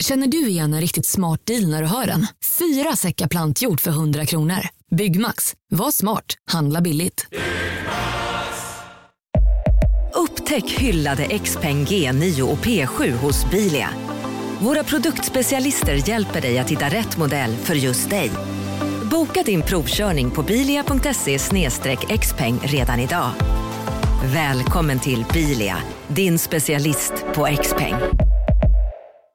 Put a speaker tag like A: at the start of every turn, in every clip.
A: Känner du igen en riktigt smart deal när du hör den? Fyra säckar plantjord för 100 kronor. Byggmax. Var smart. Handla billigt.
B: Upptäck hyllade XPeng G9 och P7 hos Bilia. Våra produktspecialister hjälper dig att hitta rätt modell för just dig. Boka din provkörning på bilia.se xpeng redan idag. Välkommen till Bilia, din specialist på XPeng.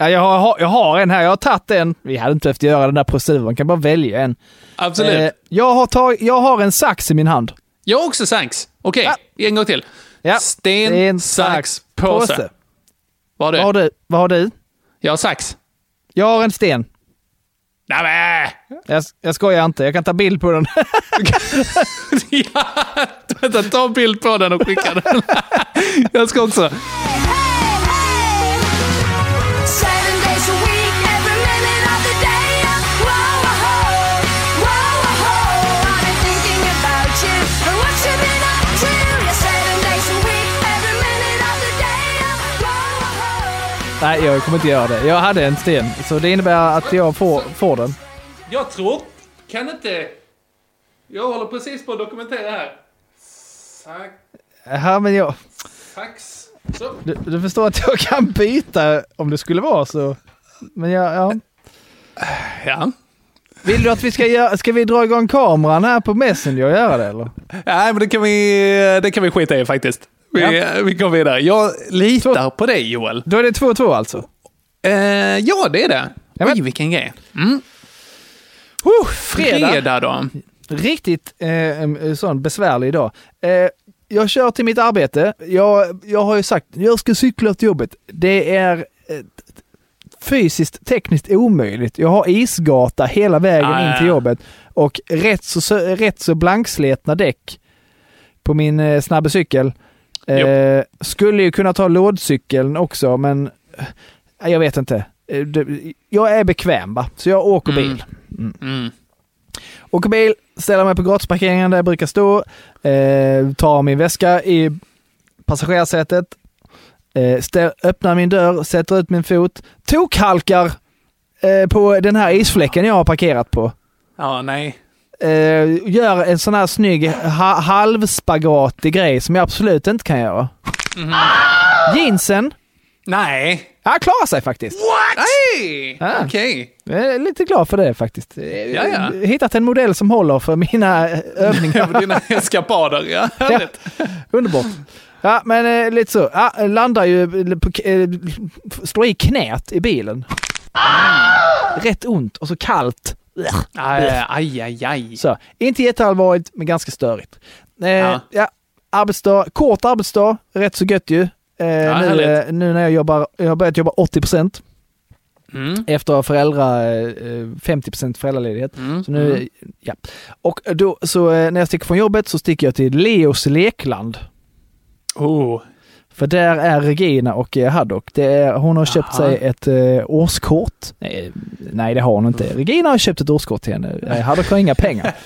C: Ja, jag, har, jag har en här. Jag har tagit en. Vi hade inte behövt göra den där proceduren. kan bara välja en.
D: Absolut.
C: Eh, jag, har tag, jag har en sax i min hand.
D: Jag har också sax. Okej,
C: Ja.
D: en gång till.
C: Ja.
D: Sten, sax, påse. Vad har du?
C: Vad har du? Vad har du?
D: Jag har sax.
C: Jag har en sten.
D: Nämen!
C: Jag, jag skojar inte. Jag kan ta bild på den.
D: ja, vänta, ta en bild på den och skicka den. jag ska också.
C: Nej, jag kommer inte göra det. Jag hade en sten, så det innebär att jag får, får den.
D: Jag tror... Kan inte... Jag håller precis på att dokumentera här. Sax,
C: Ja, men jag...
D: sax. Så.
C: Du, du förstår att jag kan byta om det skulle vara så. Men jag, ja.
D: Ja.
C: Vill du att vi ska göra, ska vi dra igång kameran här på Messenger och göra det eller?
D: Nej, men det kan vi, det kan vi skita i faktiskt. Vi, vi går vidare. Jag litar på dig Joel.
C: Då är det 2-2 alltså.
D: Eh, ja, det är det.
C: Ja, men-
D: Oj, vilken grej. Mm.
C: Uh, fredag.
D: Fredag då.
C: Riktigt eh, en sån besvärlig dag. Eh, jag kör till mitt arbete. Jag, jag har ju sagt jag ska cykla till jobbet. Det är eh, fysiskt tekniskt omöjligt. Jag har isgata hela vägen
D: Ja,
C: in
D: ja,
C: till
D: ja.
C: jobbet och rätt så- så, rätt så blanksletna däck på min eh, snabba cykel. Eh, skulle ju kunna ta lådcykeln också, men eh, jag vet inte. Eh, Jag är bekväm va, så jag åker
D: Mm.
C: bil.
D: Mm.
C: Åker bil, ställer mig på gratisparkeringen där jag brukar stå, eh, tar min väska i passagerarsätet, eh, stä- öppnar min dörr, sätter ut min fot, tokhalkar eh, på den här isfläcken jag har parkerat på.
D: Ja, nej.
C: Eh, gör en sån här snygg ha- halvspagatig grej som jag absolut inte kan göra. Jeansen,
D: Nej.
C: ja, klarar sig faktiskt.
D: Nej!
C: Ah.
D: Okej.
C: Jag är lite glad för det faktiskt. Eh,
D: Ja, ja.
C: Hittat en modell som håller för mina övningar.
D: För dina eskapader, ja. Härligt.
C: Underbart. Ja, men eh, lite så. Ja, landar ju, på, eh, slår i knät i bilen. Rätt ont och så kallt.
D: Aj, aj, aj, aj.
C: Så, inte jätteallvarligt, men ganska störigt. Eh, ja.
D: Ja.
C: arbetsdag, kort arbetsdag, rätt så gött ju. Eh, nu,
D: härligt.
C: eh, nu när jag jobbar, jag har börjat jobba 80
D: Mm.
C: efter föräldra, eh, 50 föräldraledighet.
D: Mm.
C: Så nu,
D: Mm.
C: ja. Och då, så eh, när jag sticker från jobbet så sticker jag till Leos lekland.
D: Oh.
C: För där är Regina och eh, Haddock. Det är, hon har köpt
D: Aha.
C: sig ett eh, årskort. Nej, nej, det har hon inte. Regina har köpt ett årskort till henne. Eh, Haddock har inga pengar.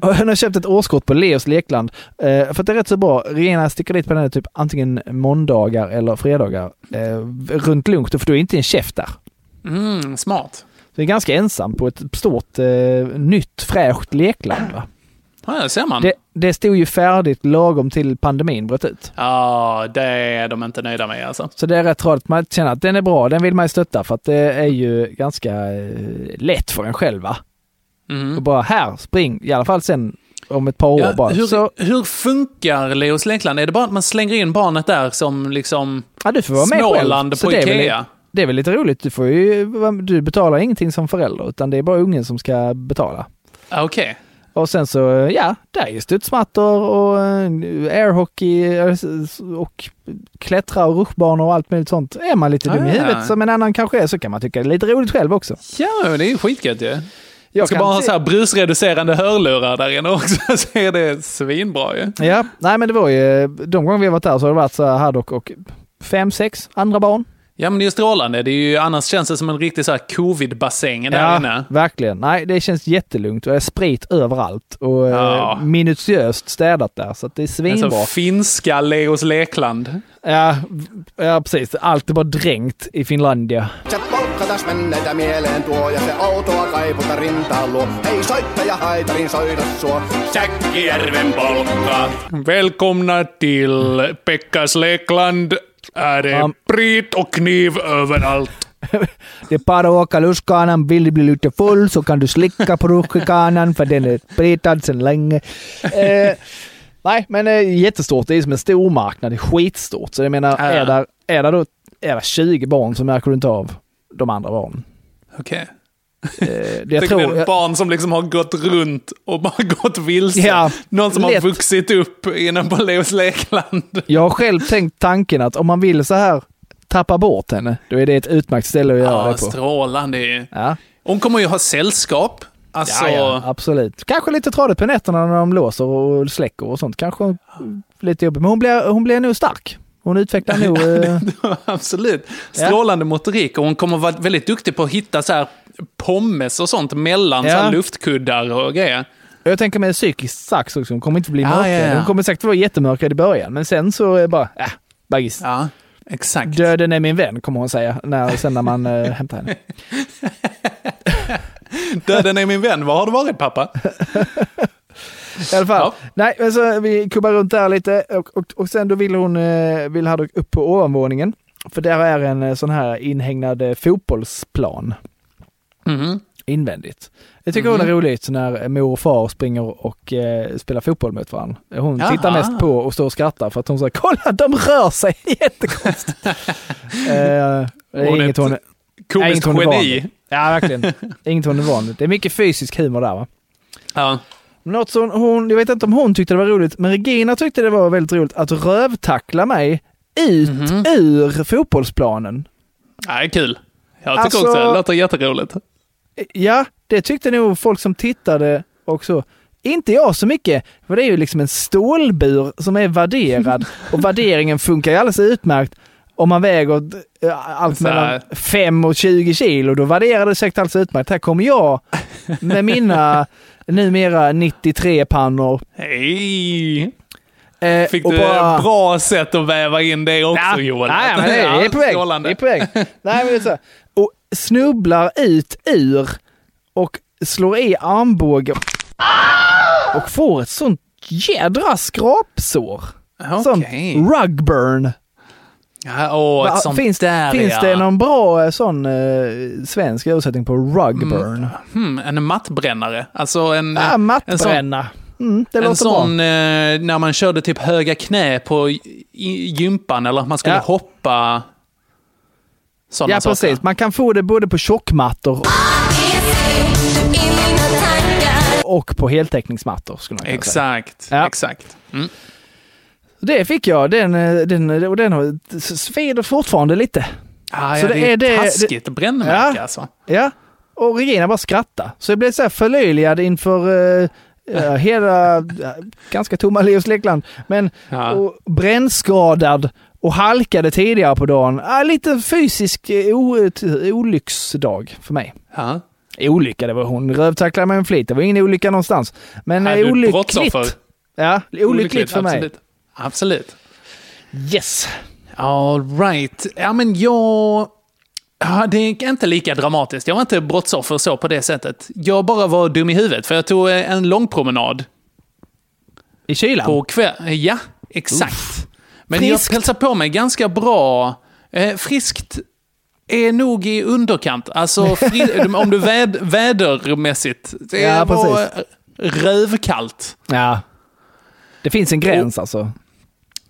C: Hon har köpt ett årskort på Leos lekland. Eh, för att det är rätt så bra. Regina sticker dit på den här typ antingen måndagar eller fredagar. Eh, runt lunch, för du är inte en chef där.
D: Mm, smart.
C: Så det är ganska ensam på ett stort, eh, nytt, fräscht lekland. Va?
D: Ja, ser man.
C: Det, det stod ju färdigt lagom till pandemin bröt ut.
D: Ja, det är de inte nöjda med alltså.
C: Så det är rätt tradigt. Man känner att den är bra, den vill man ju stötta för att det är ju ganska eh, lätt för en själv va?
D: Mm.
C: Och bara här, spring, i alla fall sen om ett par år
D: Ja,
C: bara.
D: hur,
C: Så,
D: hur funkar Leos lekland? Är det bara att man slänger in barnet där som liksom
C: ja, du får vara med
D: Småland
C: själv.
D: På
C: det är väl-
D: Ikea?
C: Det är väl lite roligt, du, får ju, du betalar ingenting som förälder utan det är bara ungen som ska betala.
D: Ah, Okej.
C: Och sen så, ja, det är ju studsmattor och eh, airhockey eh, och klättra och rutschbanor och allt möjligt sånt. Är man lite dum i
E: Ah, ja.
C: huvudet som en annan kanske är så kan man tycka det är lite roligt själv också.
E: Ja, det är ju skitgött ju. Jag ska
C: kan
E: bara ha så här brusreducerande hörlurar där inne också, så är det svinbra ju.
C: Ja, nej men det var ju, de gånger vi har varit där så har det varit så här Haddock och fem, sex andra barn.
E: Ja, men det är ju strålande. Det är ju, annars känns det som en riktig så här covid-bassäng där inne.
C: verkligen. Nej, det känns jättelugnt och det är sprit överallt och
E: Ja.
C: eh, minutiöst städat där så att det är svinbra.
E: sån finska Leos Lekland.
C: Ja, ja, precis. Allt är bara dränkt i Finlandia.
F: Se polkkatas menneitä mieleen tuo ja se autoa kaivuta rintaan luo. Hei soittaja haitarin soida suo.
E: Säkkijärven polka. Välkomna till Pekkas Lekland. Är det
C: Ja.
E: sprit och kniv överallt.
C: Det är bara att åka lustkanan. Vill du bli lite full så kan du slicka på rutschkanan för den är spritad sedan länge. Eh, nej, men eh, jättestort. Det är som en stor marknad. Det är skitstort. Så jag menar, är där, är där då är där 20 barn så märker du inte av de andra barnen.
E: Okej.
C: Eh, det jag
E: Jag
C: tror...
E: det är ett barn som liksom har gått runt och bara gått vilse.
C: Ja,
E: Någon som
C: lätt.
E: har vuxit upp inne på Leos Lekland.
C: Jag har själv tänkt tanken att om man vill så här tappa bort henne, då är det ett utmärkt ställe att göra
E: Ja,
C: det på.
E: strålande.
C: Ja,
E: Hon kommer ju ha sällskap. Alltså,
C: ja, ja, absolut. Kanske lite tradigt på nätterna när de låser och släcker och sånt. Kanske lite jobbigt. Men hon blir, hon blir nog stark. Hon utvecklar nog... Eh,
E: absolut. Strålande motorik och hon kommer vara väldigt duktig på att hitta så här pommes och sånt mellan
C: Ja.
E: så här luftkuddar och grejer.
C: jag tänker mig psykiskt sax också. Hon kommer inte bli
E: Ja,
C: mörkrädd.
E: ja, ja.
C: Hon kommer säkert vara jättemörkrädd i början. Men sen så är det bara, äh, baggis.
E: Ja, exakt.
C: Döden är min vän, kommer hon säga. När, sen när man äh, hämtar henne.
E: Döden är min vän. Var har du varit pappa?
C: I alla fall.
E: Ja.
C: Nej, men så vi kubbar runt där lite och, och, och sen då vill hon, eh, vill Haddock upp på ovanvåningen. För där är en eh, sån här inhägnad fotbollsplan
E: Mhm.
C: invändigt. Jag tycker hon är roligt när mor och far springer och eh, spelar fotboll mot varandra. Hon
E: Jaha.
C: tittar mest på och står och skrattar för att hon säger kolla de rör sig jättekonstigt. eh, det är
E: Hon
C: inget hon,
E: Komiskt
C: inget hon är van vid. Ja, verkligen. inget hon är van vid. Det är mycket fysisk humor där va?
E: Ja.
C: Något som hon, jag vet inte om hon tyckte det var roligt, men Regina tyckte det var väldigt roligt att rövtackla mig ut
E: Mhm.
C: ur fotbollsplanen.
E: Ja, det är kul. Jag tycker
C: Alltså-
E: också det låter jätteroligt.
C: Ja, det tyckte nog folk som tittade också. Inte jag så mycket, för det är ju liksom en stålbur som är värderad och värderingen funkar ju alldeles utmärkt om man väger eh, allt mellan 5 och 20 kilo. Då värderar det säkert alldeles utmärkt. Här kommer jag med mina numera 93 pannor.
E: Hej!
C: Eh,
E: Fick du
C: bara-
E: ett bra sätt att väva in det också
C: Ja,
E: Joel?
C: Ja, men det är, på väg. Det är på väg. Nej, men det är så. Och snubblar ut ur och slår i armbågen och får ett sånt jädra skrapsår. Sånt
E: Okej.
C: rugburn.
E: Ja, åh, ett sånt
C: finns
E: där
C: finns
E: ja.
C: det någon bra eh, sån eh, svensk översättning på rugburn?
E: Hmm, en mattbrännare. Alltså en...
C: Ja, mattbränna. Mm,
E: en sån eh, när man körde typ höga knä på gympan eller man skulle
C: Ja.
E: hoppa. Sådana
C: Ja,
E: saker.
C: precis. Man kan få det både på tjockmattor och på heltäckningsmattor. Skulle man kunna säga.
E: Exakt,
C: Ja.
E: exakt. Mm.
C: Det fick jag. Den, eh, den, och den har svider fortfarande lite.
E: Ah,
C: Så
E: ja,
C: det
E: det är
C: det-
E: taskigt brännmärke
C: Ja.
E: alltså.
C: Ja, och Regina bara skrattade. Så jag blev så här förlöjligad inför uh, uh, hela, uh, ganska tomma Leos Lekland. Men
E: Ja.
C: och brännskadad och halkade tidigare på dagen. Uh, lite fysisk t- olycksdag för mig.
E: Ja.
C: Olycka, det var hon rövtacklade mig med flit. Det var ingen olycka någonstans. Men
E: Är
C: uh,
E: du
C: olyckligt. Ja, olyckligt, för mig.
E: Absolut. Absolut.
C: Yes.
E: All right. Ja, men jag... Ja, det är inte lika dramatiskt. Jag var inte brottsoffer så på det sättet. Jag bara var dum i huvudet, för jag tog eh, en lång promenad
C: I kylan?
E: på kväll. Ja, exakt. Men
C: Friskt.
E: jag hälsar på mig ganska bra. Eh, friskt är nog i underkant. Alltså, om du väd, vädermässigt. Det
C: Ja,
E: var rövkallt.
C: Ja. Det finns en gräns alltså.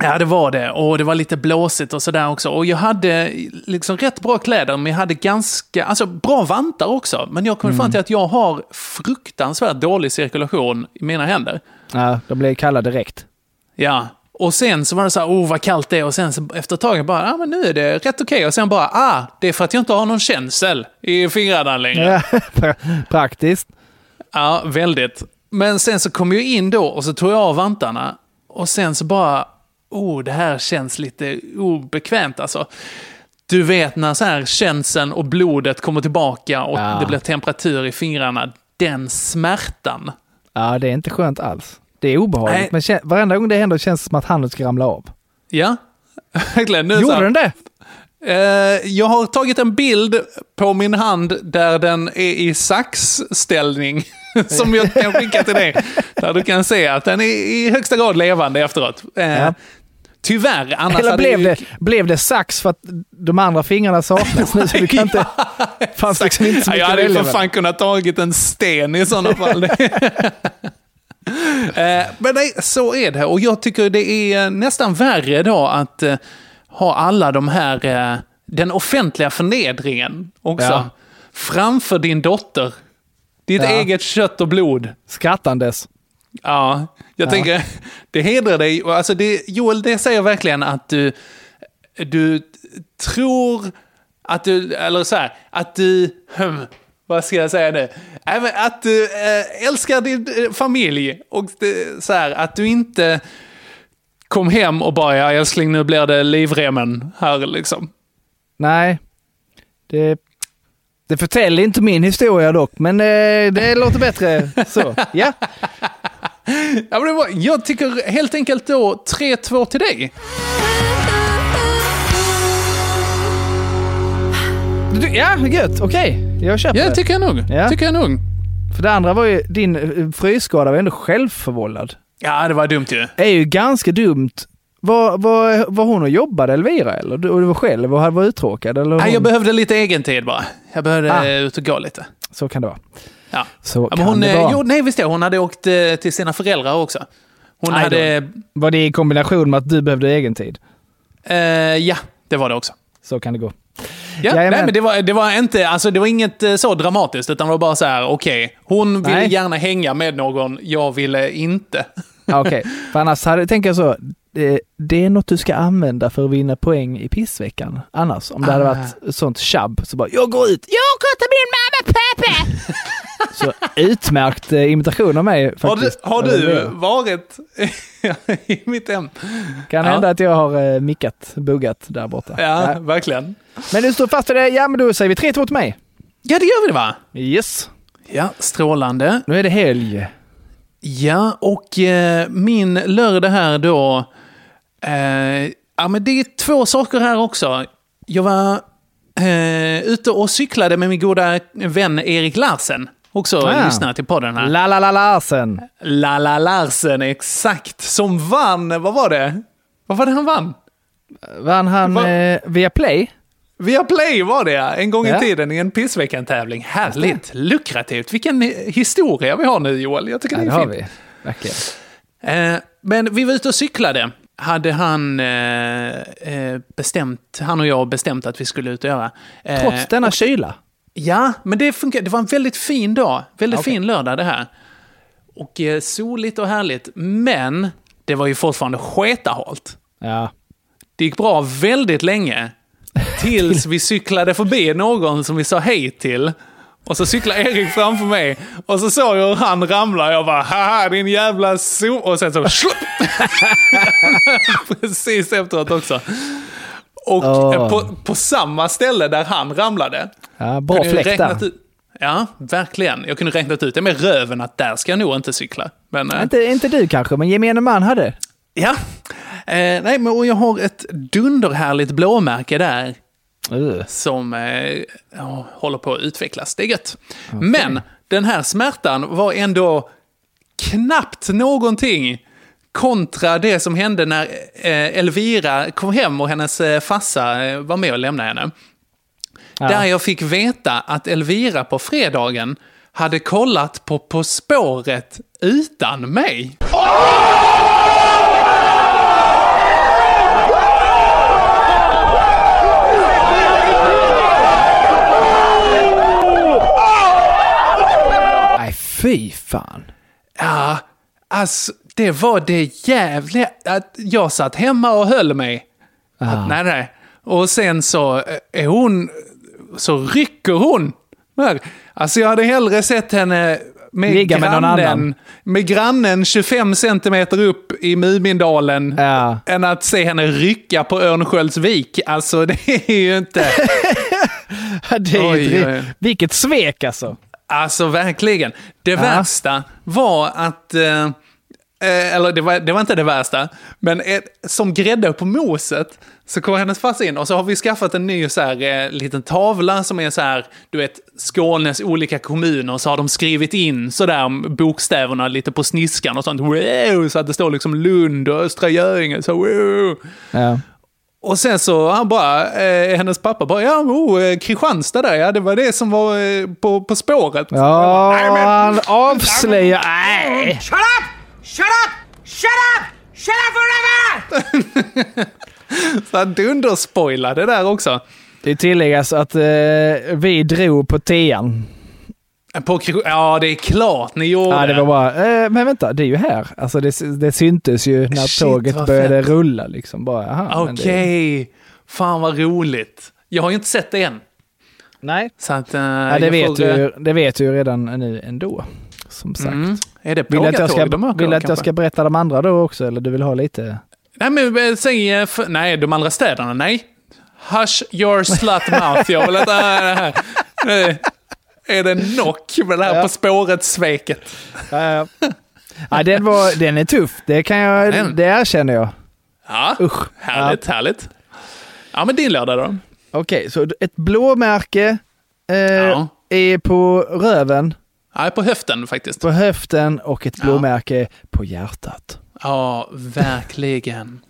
E: Ja, det var det. Och det var lite blåsigt och sådär också. Och jag hade liksom rätt bra kläder, men jag hade ganska, alltså bra vantar också. Men jag kom fram till att jag har fruktansvärt dålig cirkulation i mina händer.
C: Ja, de blev kalla direkt.
E: Ja, och sen så var det så här, oh vad kallt det är. Och sen så efter ett tag bara, ja men nu är det rätt okej. Och sen bara, ah, det är för att jag inte har någon känsel i fingrarna längre.
C: Ja, praktiskt.
E: Ja, väldigt. Men sen så kom jag in då och så tog jag av vantarna. Och sen så bara, oh, det här känns lite obekvämt alltså. Du vet när så här känseln och blodet kommer tillbaka och
C: Ja.
E: det blir temperatur i fingrarna. Den smärtan.
C: Ja, det är inte skönt alls. Det är obehagligt,
E: Nej.
C: men varenda gång det händer känns det som att handen ska ramla av.
E: Ja, verkligen.
C: Gjorde den det?
E: Eh, jag har tagit en bild på min hand där den är i saxställning. Som jag kan skicka till dig. Där du kan se att den är i högsta grad levande efteråt. Eh,
C: Ja.
E: Tyvärr, annars
C: Eller
E: hade
C: blev
E: ju-
C: det, blev det sax för att de andra fingrarna saknas nu? Så du kan inte... fanns liksom inte så mycket
E: jag hade ju för fan kunnat tagit en sten i sådana fall. Eh, Men nej, så är det. Och jag tycker det är nästan värre då att eh, ha alla de här, eh, den offentliga förnedringen också.
C: Ja.
E: Framför din dotter. Ditt
C: Ja.
E: eget kött och blod.
C: Skrattandes.
E: Ja, jag
C: Ja.
E: tänker, det hedrar dig. Alltså det, Joel, det säger verkligen att du, du tror att du, eller så här, att du, hmm, vad ska jag säga nu? Men Att du äh, älskar din eh, familj och det, så här, att du inte kom hem och bara, ja älskling nu blir det livremmen här liksom.
C: Nej. Det, det förtäller inte min historia dock, men eh, det låter bättre så. Ja.
E: Ja, men var, jag tycker helt enkelt då 3-2 till dig.
C: Ja, gött. Okej. Jag köper
E: Ja, det tycker jag nog.
C: Ja.
E: Tycker jag nog.
C: För det andra var ju, din eh, frysskada var ändå självförvållad.
E: Ja, det var dumt ju.
C: Det är ju ganska dumt. Var, var, var hon och jobbade Elvira eller? Du, och du var själv och var uttråkad? Eller
E: Nej, jag behövde lite egen tid bara. Jag behövde
C: Ah.
E: eh, ut och gå lite.
C: Så kan det vara.
E: Ja.
C: Så
E: Ja, hon, eh,
C: vara.
E: jo, nej, visst det. Hon hade åkt till sina föräldrar också. Hon
C: Aj då.
E: hade...
C: Var det i kombination med att du behövde egen tid?
E: Eh, ja, det var det också.
C: Så kan det gå.
E: Ja, nej, men det var, det var inte, alltså det var inget eh, så dramatiskt, utan det var bara så här, okej, hon ville
C: Nej.
E: gärna hänga med någon, jag ville inte.
C: Okej, för annars hade, tänker jag så. Det, det är något du ska använda för att vinna poäng i pissveckan. Annars, om det hade
E: Ah.
C: varit sånt tjabb så bara jag går ut, jag går till min mamma Peppe! så utmärkt eh, imitation av mig
E: Har du,
C: faktiskt.
E: har du varit i mitt hem?
C: Kan
E: Ja.
C: hända att jag har eh, mickat, buggat där borta.
E: Ja,
C: Ja.
E: verkligen.
C: Men du står fast vid det, ja men då säger vi 3-2 till mig.
E: Ja, det gör vi det va?
C: Yes.
E: Ja, strålande.
C: Nu är det helg.
E: Ja, och eh, min lördag här då... Eh, ja, men det är två saker här också. Jag var eh, ute och cyklade med min goda vän Erik Larsen. Också
C: Ah.
E: lyssnare till podden här.
C: La la la Larsen.
E: Lala Larsen, exakt. Som vann, vad var det? Vad var det han vann?
C: Vann han
E: Va-
C: eh, via Play?
E: Via Play var det ja. en gång
C: Ja.
E: i tiden i en pissveckan-tävling. Härligt, lukrativt. Vilken eh, historia vi har nu Joel. Jag tycker
C: Ja,
E: det
C: det
E: är
C: har
E: fint.
C: vi. Verkligen.
E: Eh, men vi var ute och cyklade. Hade han eh, eh, bestämt, han och jag bestämt att vi skulle ut och göra. Eh,
C: Trots denna kyla.
E: Ja, men det funkar. Det var en väldigt fin dag. Väldigt
C: Okej.
E: fin lördag det här. Och eh, soligt och härligt. Men det var ju fortfarande sketahalt.
C: Ja.
E: Det gick bra väldigt länge. Tills vi cyklade förbi någon som vi sa hej till. Och så cyklade Erik framför mig. Och så såg jag hur han ramlade. Jag bara, haha din jävla so... Och sen så... Precis efteråt också. Och eh, på, på samma ställe där han ramlade.
C: ja bra
E: kunde jag
C: fläkt
E: räknat
C: där.
E: ut- Ja, verkligen. Jag kunde räknat ut det med röven att där ska jag nog inte cykla. Men, eh,
C: Inte, inte du kanske, men gemene man hade.
E: ja. Eh, nej, men och jag har ett dunderhärligt blåmärke där
C: Uh.
E: som eh, håller på att utvecklas. Det är gött. Men den här smärtan var ändå knappt någonting Kontra det som hände när eh, Elvira kom hem och hennes eh, fassa eh, var med och lämnade henne.
C: Ja.
E: Där jag fick veta att Elvira på fredagen hade kollat på På spåret utan mig.
C: Nej, fy fan.
E: Ja, alltså det var det jävliga. Att jag satt hemma och höll mig. Att, nej, nej. Och sen så är hon, så rycker hon. Alltså jag hade hellre sett henne med
C: Ligga med någon
E: grannen,
C: annan.
E: med grannen 25 centimeter upp i Mumindalen.
C: Ja.
E: Än att se henne rycka på Örnsköldsvik. Alltså det är ju inte...
C: Det är
E: Oj, oj.
C: Vilket svek alltså.
E: Alltså verkligen. Det värsta var att... Eh, eh, eller det var, det var inte det värsta. Men ett, som grädde på moset så kom hennes farsa in och så har vi skaffat en ny så här, eh, liten tavla som är så här, du vet, Skånes olika kommuner. Så har de skrivit in så där bokstäverna lite på sniskan och sånt. Wow, så att det står liksom Lund och Östra Göinge. Så wow.
C: Ja.
E: Och sen så han bara, eh, hennes pappa bara, ja, oh, eh, Kristianstad där, ja, det var det som var eh, på, på spåret.
C: Ja, han avslöjar... Nej!
G: Shut up! Shut up! Shut up! Shut up forever!
E: Så han dunderspoilade där också.
C: Det tilläggas att eh, vi drog på tian.
E: På, ja, det är klart ni gjorde.
C: Ja, det var bara, eh, men vänta, det är ju här. Alltså det, det syntes ju när
E: Shit,
C: tåget började
E: fett.
C: rulla liksom.
E: Okej,
C: det-
E: fan vad roligt. Jag har ju inte sett det än.
C: Nej.
E: Så att, eh,
C: Ja, det, vet
E: får,
C: du, ju- det vet du ju redan nu ändå. Som sagt.
E: Mm. Är det
C: Vill du att jag ska,
E: de
C: vill att jag ska berätta de andra då också, eller du vill ha lite?
E: Nej, men eh, säg... eh, Nej, de andra städerna, nej. Hush your slut mouth. Jag vill inte höra det Är det knock med det här
C: Ja.
E: På spåret-sveket?
C: Ja, ja. ja, den, var, den är tuff. Det kan jag,
E: Den.
C: det erkänner jag.
E: Ja,
C: Usch.
E: härligt, härligt. Ja, men din lördag då?
C: Okej, så ett blåmärke eh,
E: Ja.
C: är på röven,
E: Ja, på höften faktiskt.
C: på höften och ett blåmärke på hjärtat.
E: Ja, verkligen.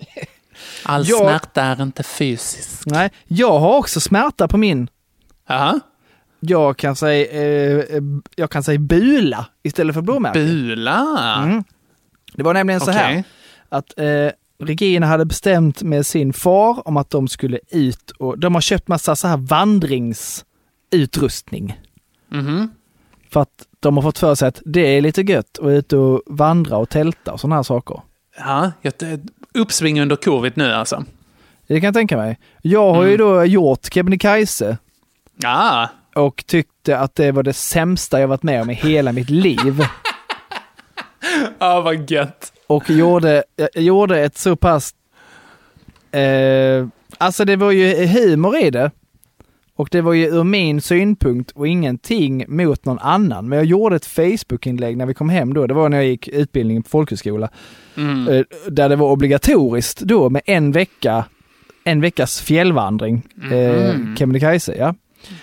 E: All
C: Jag-
E: smärta är inte fysisk.
C: Nej, jag har också smärta på min.
E: Jaha.
C: Jag kan säga, eh, eh, jag kan säga bula istället för blåmärke.
E: Bula?
C: Mm. Det var nämligen så här att eh, Regina hade bestämt med sin far om att de skulle ut och de har köpt massa så här vandringsutrustning.
E: Mhm.
C: För att de har fått för sig att det är lite gött att ut och vandra och tälta och sådana här saker.
E: Ja, uppsving under covid nu alltså.
C: Det kan jag tänka mig. Jag har ju
E: Mm.
C: då gjort Kebnekaise
E: Ja,
C: och tyckte att det var det sämsta jag varit med om i hela mitt liv.
E: ja vad gött.
C: Och gjorde, jag gjorde ett så pass... Eh, alltså det var ju humor i det. Och det var ju ur min synpunkt och ingenting mot någon annan. Men jag gjorde ett Facebook-inlägg när vi kom hem då. Det var när jag gick utbildningen på folkhögskola.
E: Mm.
C: Eh, där det var obligatoriskt då med en vecka, en veckas fjällvandring. Eh,
E: Mhm.
C: Kebnekaise, ja.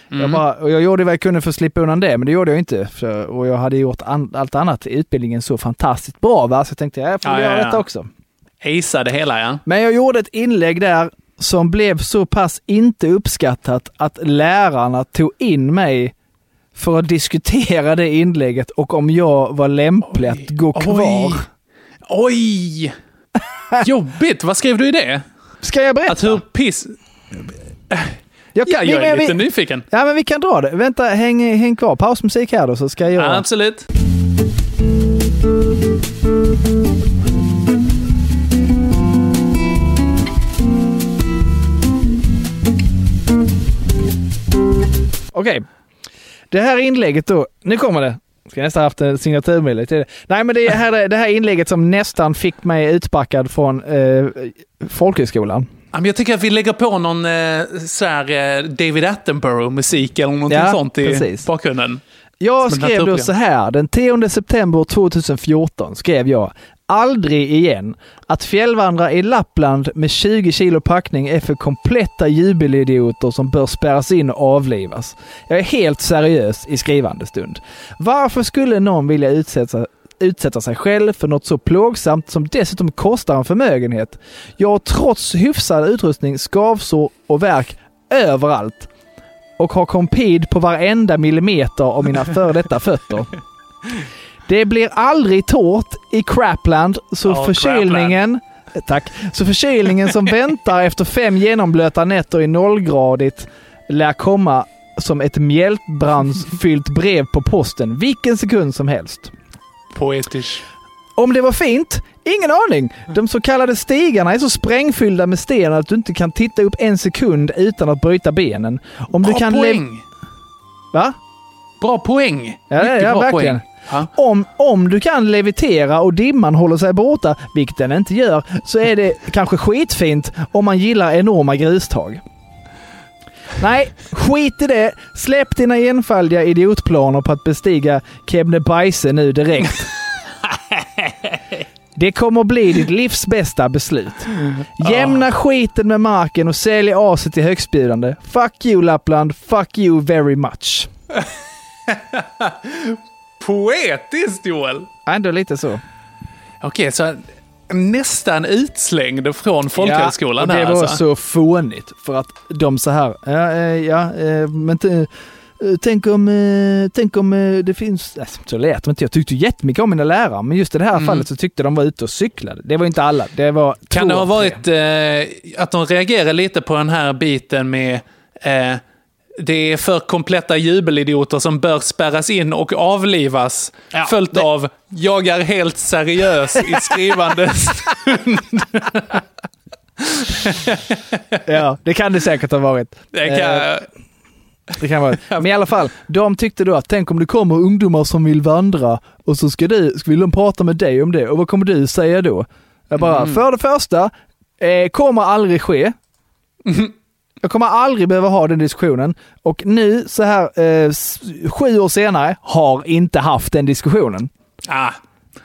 C: Jag,
E: Mm.
C: bara, och jag gjorde vad jag kunde för att slippa undan det, men det gjorde jag inte. För, och jag hade gjort an, allt annat i utbildningen så fantastiskt bra, va? så jag tänkte jag får
E: Ja,
C: göra
E: ja, ja.
C: detta också.
E: Acea det hela ja.
C: Men jag gjorde ett inlägg där som blev så pass inte uppskattat att lärarna tog in mig för att diskutera det inlägget och om jag var lämplig att gå kvar.
E: Oj! Jobbigt, vad skrev du i det?
C: Ska jag berätta?
E: Att hur piss...
C: Jag,
E: Ja,
C: kan,
E: jag
C: vi,
E: är
C: vi,
E: lite
C: vi,
E: nyfiken.
C: ja, men vi kan dra det. Vänta, häng, häng kvar. Pausmusik här då så ska jag
E: Ja, absolut.
C: Okej. Det här inlägget då, nu kommer det. Ska nästan haft en signaturmedel till det. Nej men det här är det här inlägget som nästan fick mig utbackad från eh, folkhögskolan.
E: Jag tycker att vi lägger på någon eh, så här, eh, David Attenborough-musik eller någonting
C: Ja,
E: sånt i
C: precis.
E: bakgrunden.
C: Jag
E: Som
C: skrev då så här, den 10 september 2014 skrev jag Aldrig igen. Att fjällvandra i Lappland med 20 kilo packning är för kompletta jubelidioter som bör spärras in och avlivas. Jag är helt seriös i skrivande stund. Varför skulle någon vilja utsätta, utsätta sig själv för något så plågsamt som dessutom kostar en förmögenhet? Jag har trots hyfsad utrustning skavsår och värk överallt och har kompid på varenda millimeter av mina före detta fötter. Det blir aldrig torrt i Crapland, så
E: Ja,
C: förkylningen... Tack. Så förkylningen som väntar efter fem genomblöta nätter i nollgradigt lär komma som ett mjältbrandsfyllt brev på posten vilken sekund som helst.
E: Poetisk.
C: Om det var fint? Ingen aning. De så kallade stigarna är så sprängfyllda med sten att du inte kan titta upp en sekund utan att bryta benen. Om du
E: Bra
C: kan lev-
E: poäng.
C: Va?
E: Bra poäng.
C: Ja,
E: Mycket
C: ja
E: bra
C: verkligen.
E: poäng. Ja.
C: Om, om du kan levitera och dimman håller sig borta, vilket den inte gör, så är det kanske skitfint om man gillar enorma grustag. Nej, skit i det. Släpp dina enfaldiga idiotplaner på att bestiga Kebnebajse nu direkt. Det kommer bli ditt livs bästa beslut. Jämna skiten med marken och sälj aset till högstbjudande. Fuck you Lappland, fuck you very much.
E: Poetiskt Joel!
C: Ändå lite så.
E: Okej, så nästan utslängd från folkhögskolan
C: ja, och det var
E: alltså.
C: så fånigt för att de så här, ja, eh, ja eh, men eh, tänk om, tänk om det finns, så lät inte. Jag tyckte jättemycket om mina lärare, men just i det här
E: Mm.
C: fallet så tyckte de var ute och cyklade. Det var inte alla, det var
E: Kan det ha varit eh, att de reagerar lite på den här biten med eh, det är för kompletta jubelidioter som bör spärras in och avlivas.
C: Ja,
E: följt
C: det-
E: av jag är helt seriös i skrivande stund.
C: Ja, det kan det säkert ha varit.
E: Det kan,
C: Eh, Det kan vara. Men i alla fall, de tyckte då att tänk om det kommer ungdomar som vill vandra och så ska du, ska vill de prata med dig om det och vad kommer du säga då? Jag bara,
E: Mm.
C: för det första, eh, kommer aldrig ske. Jag kommer aldrig behöva ha den diskussionen. Och nu så här eh, sju år senare har inte haft den diskussionen.
E: ah.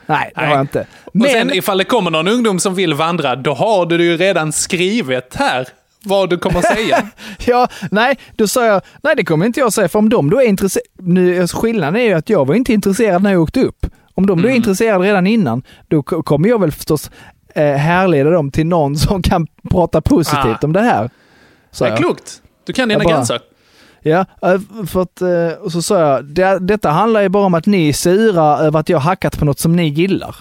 C: Nej, det
E: Nej.
C: har jag inte.
E: Och sen ifall det kommer någon ungdom som vill vandra, då har du ju redan skrivit här vad du kommer säga.
C: Ja, nej, då sa jag, nej det kommer inte jag säga, för om de då är intresserade, alltså, skillnaden är ju att jag var inte intresserad när jag åkte upp. Om de då är intresserade redan innan, då ko- kommer jag väl förstås eh, härleda dem till någon som kan prata positivt
E: Ah.
C: om det här. Sa
E: Det är
C: jag.
E: klokt. Du kan dina
C: bara-
E: gränser.
C: Ja, eh, för att, eh, och så sa jag, det, detta handlar ju bara om att ni är sura över att jag har hackat på något som ni gillar.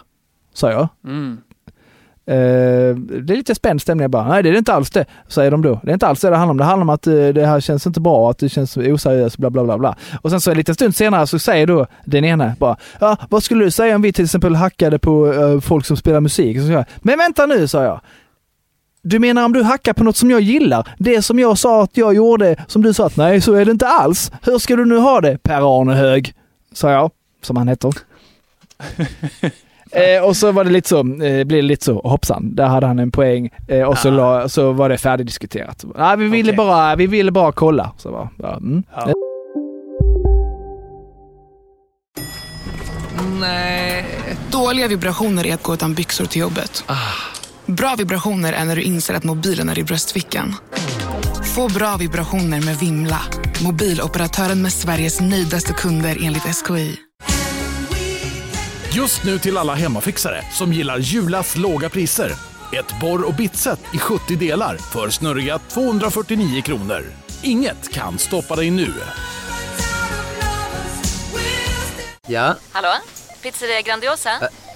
C: Sa jag.
E: Mm.
C: Eh, det är lite spänd stämning. Jag bara, nej det är det inte alls det, säger de då. Det är inte alls det det handlar om. Det handlar om att eh, det här känns inte bra, att det känns oseriöst, bla bla bla bla. Och sen så en liten stund senare så säger då den ena bara, ja vad skulle du säga om vi till exempel hackade på eh, folk som spelar musik? Så jag, men vänta nu, sa jag. Du menar om du hackar på något som jag gillar? Det som jag sa att jag gjorde, som du sa att nej, så är det inte alls. Hur ska du nu ha det, Per-Arne Hög? Sa jag, som han heter. Eh, och så var det lite så, eh, blev det lite så, hoppsan, där hade han en poäng. Eh, och så,
E: Ah.
C: la, så var det färdigdiskuterat. Nej, vi ville,
E: Okej.
C: bara, vi ville bara kolla. Så var, ja, mm.
E: Ja.
H: Nej. Dåliga vibrationer är att gå utan byxor till jobbet. Bra vibrationer är när du inser att mobilen är i bröstfickan. Få bra vibrationer med Vimla. Mobiloperatören med Sveriges nöjdaste kunder enligt SKI.
I: Just nu till alla hemmafixare som gillar Julas låga priser. Ett borr och bitset i 70 delar för snurriga 249 kronor. Inget kan stoppa dig nu.
J: Ja,
K: Hallå? Pizzeria Grandiosa?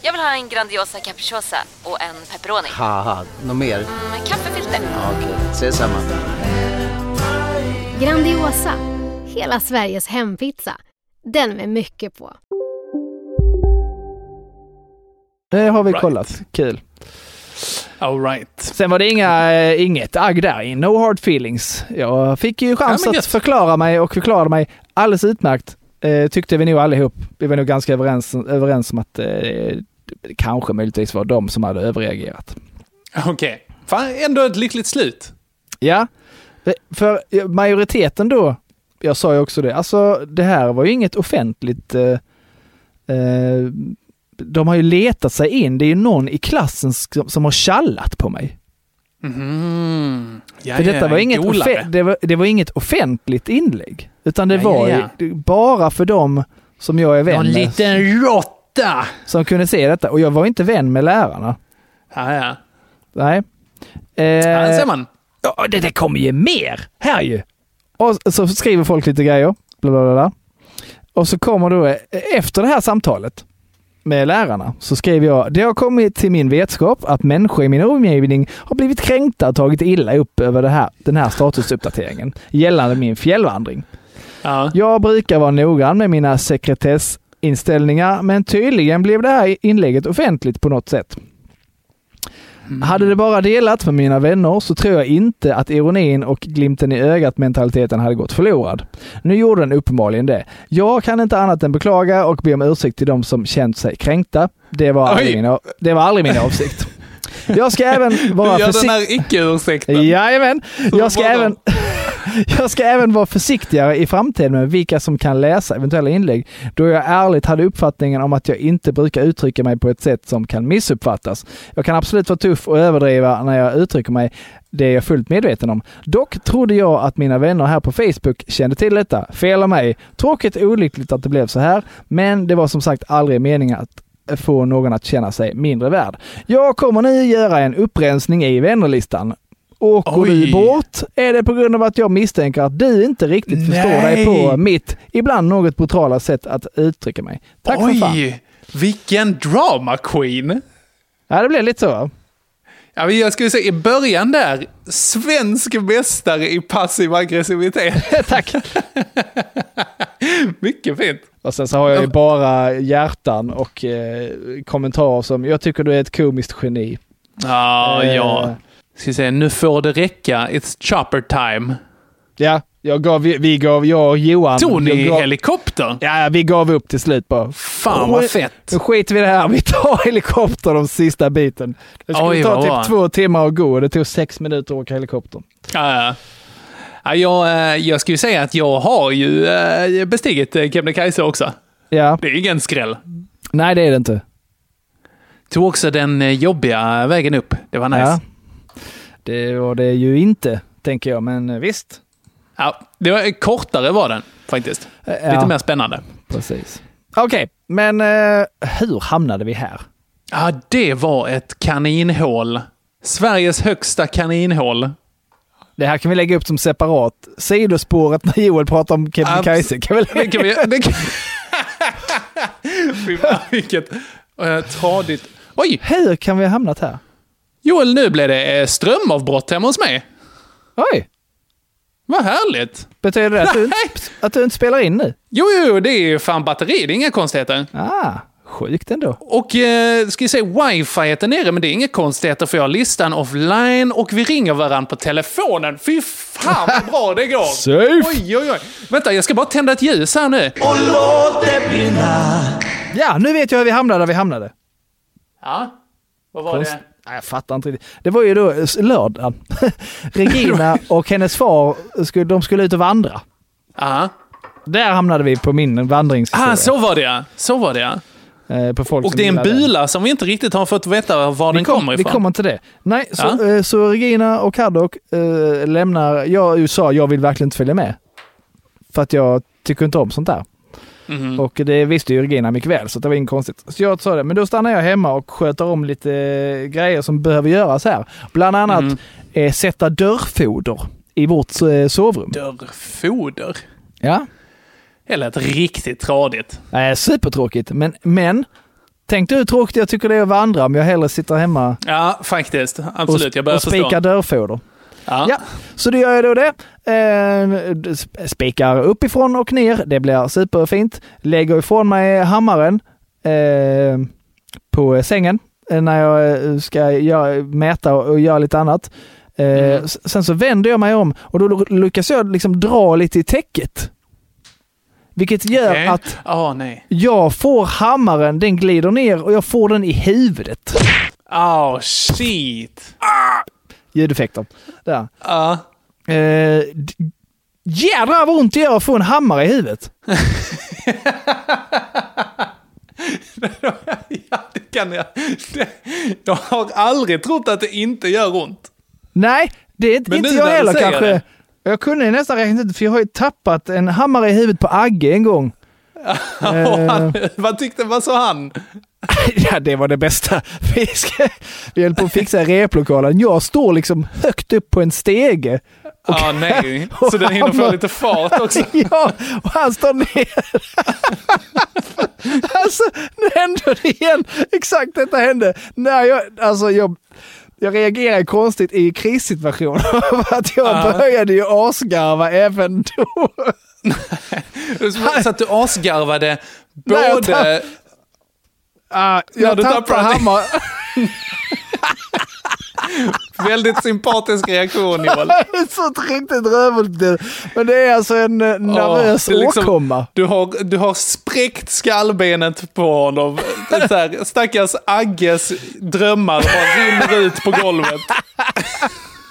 K: Jag vill ha en Grandiosa capriciosa och en pepperoni.
J: haha, något mer?
K: Med kaffefilter.
J: Ja, Okej, ses samma.
L: Grandiosa, hela Sveriges hempizza. Den med mycket på.
C: Det har vi
E: Right.
C: kollat. Kul.
E: All right.
C: Sen var det inga, eh, inget agg där. No hard feelings. Jag fick ju chans
E: Ja,
C: att förklara mig och förklarade mig alldeles utmärkt. Eh, tyckte vi nog allihop. Vi var nog ganska överens, överens om att eh, kanske möjligtvis var de som hade överreagerat.
E: Okej. Fan, ändå ett lyckligt slut.
C: Ja, för majoriteten då, jag sa ju också det, alltså det här var ju inget offentligt, eh, eh, de har ju letat sig in, det är ju någon i klassen som, som har tjallat på mig.
E: Mhm. Ja,
C: för detta
E: ja,
C: var inget, det var, det var inget offentligt inlägg, utan det
E: Ja,
C: var
E: ja,
C: ju bara för dem som jag är vän
E: Någon
C: med,
E: liten råtta!
C: som kunde se detta. Och jag var inte vän med lärarna.
E: Ja, ja.
C: Nej. Eh,
E: Ja, ser man.
C: Ja, det, det kommer ju mer här ju. Och så skriver folk lite grejer. Bla, bla, bla. Och så kommer då, eh, efter det här samtalet med lärarna, så skrev jag, det har kommit till min vetskap att människor i min omgivning har blivit kränkta och tagit illa upp över det här, den här statusuppdateringen gällande min fjällvandring. Jag brukar vara noggrann med mina sekretessinställningar, men tydligen blev det här inlägget offentligt på något sätt. Hade det bara delats med mina vänner så tror jag inte att ironin och glimten i ögat mentaliteten hade gått förlorad. Nu gjorde den uppenbarligen det. Jag kan inte annat än beklaga och be om ursäkt till de som känt sig kränkta. Det var aldrig,
E: Oj.
C: min, det var aldrig min avsikt. Jag ska även vara
E: Du gör den
C: försiktig.
E: här icke-ursäkten.
C: Jajamän. Jag ska,
E: Vadå?
C: även, jag ska även vara försiktigare i framtiden med vilka som kan läsa eventuella inlägg, då jag ärligt hade uppfattningen om att jag inte brukar uttrycka mig på ett sätt som kan missuppfattas. Jag kan absolut vara tuff och överdriva när jag uttrycker mig, det är jag fullt medveten om. Dock trodde jag att mina vänner här på Facebook kände till detta. Fel av mig. Tråkigt och olyckligt att det blev så här, men det var som sagt aldrig meningen att få någon att känna sig mindre värd. Jag kommer nu göra en upprensning i vännerlistan. Åker
E: Oj.
C: du bort är det på grund av att jag misstänker att du inte riktigt förstår dig
E: Nej.
C: på mitt, ibland något brutala sätt att uttrycka mig. Tack för fan.
E: Oj, vilken drama queen.
C: Ja, det blev lite så.
E: Ja, men jag skulle säga i början där, svensk mästare i passiv aggressivitet.
C: Tack.
E: Mycket fint.
C: Och sen så har jag ju bara hjärtan och eh, kommentarer som jag tycker du är ett komiskt geni.
E: Ja,
C: Eh.
E: ja. Ska vi säga, nu får det räcka. It's chopper time.
C: Ja, jag gav, vi, gav, jag och Johan.
E: Tog ni
C: jag gav,
E: helikopter?
C: Ja, vi gav upp till slut bara.
E: Fan vad fett.
C: Nu skiter vi det här. Vi tar helikopter de sista biten. Det skulle
E: Oj,
C: ta typ
E: bra.
C: två timmar att gå och det tog sex minuter att åka helikopter.
E: Ja, ja. Ja, jag, eh, jag skulle säga att jag har ju eh, bestigit eh, Kebnekaise också.
C: Ja.
E: Det är ingen skräll.
C: Nej, det är det inte.
E: Tog också den jobbiga vägen upp. Det var nice.
C: Ja. Det var det ju inte, tänker jag, men visst.
E: Ja, det var, kortare var den faktiskt.
C: Ja.
E: Lite mer spännande.
C: Precis. Okej, men eh, hur hamnade vi här?
E: Ja, det var ett kaninhål. Sveriges högsta kaninhål.
C: Det här kan vi lägga upp som separat. Sidospåret när Joel pratar om Kebnekaise. Kan vi
E: Det kan vi det kan... Fy fan, vilket uh, tradigt. Oj!
C: Hur kan vi ha hamnat här?
E: Joel, nu blev det eh, strömavbrott hemma hos mig.
C: Oj!
E: Vad härligt.
C: Betyder det att du, inte, att du inte spelar in nu?
E: Jo, jo, det är ju fan batteri. Det är inga konstigheter.
C: Ah, sjukt ändå.
E: Och eh, ska jag säga, wifi är nere, men det är inga konstigheter för jag har listan offline och vi ringer varandra på telefonen. Fy fan vad bra det går!
C: Safe.
E: Oj, oj, oj. Vänta, jag ska bara tända ett ljus här nu.
G: Och låt det brinna
C: Ja, nu vet jag hur vi hamnade där vi hamnade.
E: Ja, vad var
C: Konst-
E: det?
C: Jag fattar inte riktigt. Det var ju då lördagen. Regina och hennes far, skulle, de skulle ut och vandra.
E: Ja.
C: Där hamnade vi på min vandringshistoria.
E: Ah, så var det ja. Så var det ja.
C: Eh, på folk
E: Och det är en
C: den.
E: bula som vi inte riktigt har fått veta var
C: Vi,
E: den
C: kom,
E: kommer
C: vi
E: ifrån.
C: kommer till det. Nej, så,
E: Ja.
C: eh, så Regina och Haddock eh, lämnar, jag sa jag vill verkligen inte följa med. För att jag tycker inte om sånt där.
E: Mhm.
C: Och det visste ju Regina mycket väl, så det var inget konstigt. Så jag sa det, men då stannar jag hemma och sköter om lite eh, grejer som behöver göras här. Bland annat
E: Mhm.
C: eh, sätta dörrfoder i vårt eh, sovrum.
E: Dörrfoder.
C: Ja.
E: Det lät riktigt tradigt.
C: Eh, supertråkigt, men, men tänk du hur tråkigt jag tycker det är att vandra om jag hellre sitter hemma
E: Ja, faktiskt. Absolut,
C: och,
E: jag börjar
C: och spikar
E: förstå.
C: dörrfoder.
E: Ja.
C: Ja, så då gör jag då det. Eh, sp- spikar uppifrån och ner. Det blir superfint. Lägger ifrån mig hammaren eh, på sängen eh, när jag eh, ska göra, mäta och, och göra lite annat. Eh,
E: Mm.
C: Sen så vänder jag mig om och då lyckas jag liksom dra lite i täcket. Vilket gör
E: Okej.
C: att
E: Ah, nej.
C: jag får hammaren, den glider ner och jag får den i huvudet.
E: Oh, shit.
C: Ljudeffekter. Där.
E: Ja.
C: Eh, d- jädrar vad ont det gör att få en hammare i huvudet.
E: ja, det kan jag. Jag har aldrig trott att det inte gör ont.
C: Nej, det är
E: Men
C: inte jag heller kanske.
E: det.
C: Jag kunde nästan räkna ut för jag har ju tappat en hammare i huvudet på Agge en gång.
E: Och
C: Eh.
E: han, vad tyckte, vad sa han?
C: ja, det var det bästa. Vi, ska, vi höll på att fixa replokalen. Jag står liksom högt upp på en stege.
E: Ja, nej.
C: och
E: Så den hinner få lite fart också.
C: ja, och han står ner. alltså, nu hände det igen. Exakt detta hände. När jag, alltså jag, jag reagerade konstigt i krissituationer. För att jag
E: Ja.
C: började ju asgarva även då.
E: Så att du asgarvade
C: Nej,
E: både...
C: tapp- Ah,
E: Ja,
C: jag tappar
E: tappade-
C: hammaren.
E: Väldigt sympatisk reaktion Joel.
C: Det är så ett riktigt rövhult. Men det är alltså en eh, nervös
E: Ja, är liksom-
C: åkomma.
E: Du har, du har spräckt skallbenet på honom. Så här, stackars Agges drömmar rinner ut på golvet.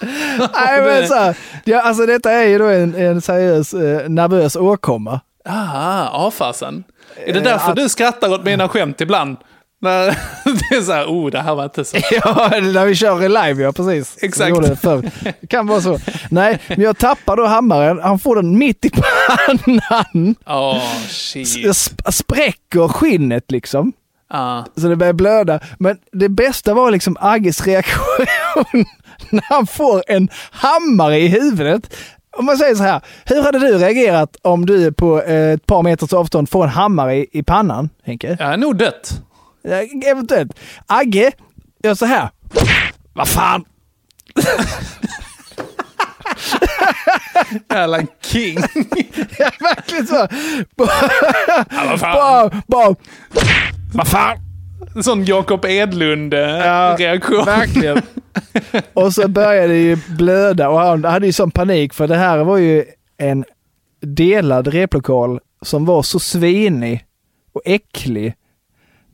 C: Nej, men så här, ja, alltså detta är ju då en, en seriös eh, nervös åkomma.
E: Aha, avfasen. Är det
C: Eh,
E: därför
C: att-
E: du skrattar åt mina skämt ibland? När det är så här, oh det här var inte så.
C: Ja, när vi kör i live, ja precis.
E: Exakt.
C: Det förr. Det kan vara så. Nej, men jag tappar då hammaren. Han får den mitt i pannan.
E: Åh, shit.
C: Sp- spräcker skinnet liksom.
E: Ah.
C: Så det börjar blöda. Men det bästa var liksom Agges reaktion när han får en hammare i huvudet. Om man säger så här, hur hade du reagerat om du på eh, ett par meters avstånd får en hammare i, i pannan, Henke?
E: Jag är nog dött.
C: Ja, eventuellt. Agge gör så här. Vad fan?
E: Jävla king.
C: ja, verkligen så.
E: Ja, vad fan.
C: bara, vad fan?
E: Sån Jakob Edlund-reaktion.
C: Verkligen. Och så började det ju blöda och han hade ju sån panik för det här var ju en delad replokal som var så svinig och äcklig.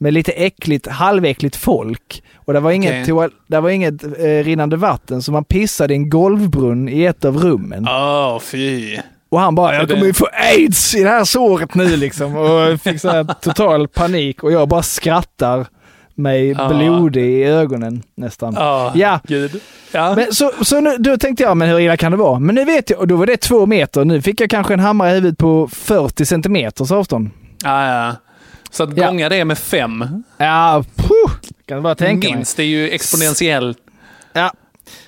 C: Med lite äckligt, halväckligt folk. Och det var inget, toal- det var inget eh, rinnande vatten så man pissade i en golvbrunn i ett av rummen.
E: Åh, fy.
C: Och han bara, jag kommer ju få aids i det här såret nu liksom. Och fick så här total panik och jag bara skrattar mig
E: Ja.
C: blodig i ögonen nästan.
E: Ja,
C: Ja.
E: gud. Ja.
C: Men så, så nu, då tänkte jag, men hur illa kan det vara? Men nu vet jag, och då var det två meter. Nu fick jag kanske en hammare i huvudet på 40 centimeters avstånd.
E: Ja, ja. Så att
C: Ja.
E: gånga det med fem.
C: Ja, puh, kan du bara tänka mig.
E: Minst, det är ju exponentiellt.
C: Ja.